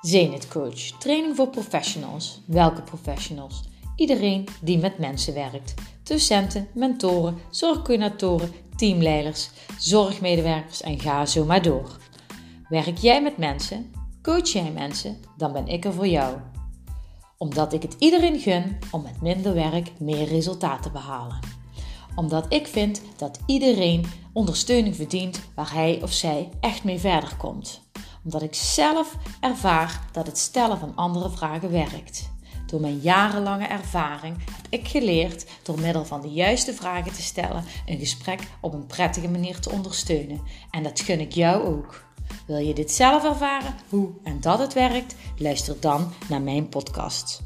Zenit Coach, training voor professionals. Welke professionals? Iedereen die met mensen werkt. Docenten, mentoren, zorgcoördinatoren, teamleiders, zorgmedewerkers en ga zo maar door. Werk jij met mensen? Coach jij mensen? Dan ben ik er voor jou. Omdat ik het iedereen gun om met minder werk meer resultaat te behalen. Omdat ik vind dat iedereen ondersteuning verdient waar hij of zij echt mee verder komt omdat ik zelf ervaar dat het stellen van andere vragen werkt. Door mijn jarenlange ervaring heb ik geleerd door middel van de juiste vragen te stellen een gesprek op een prettige manier te ondersteunen. En dat gun ik jou ook. Wil je dit zelf ervaren, hoe en dat het werkt? Luister dan naar mijn podcast.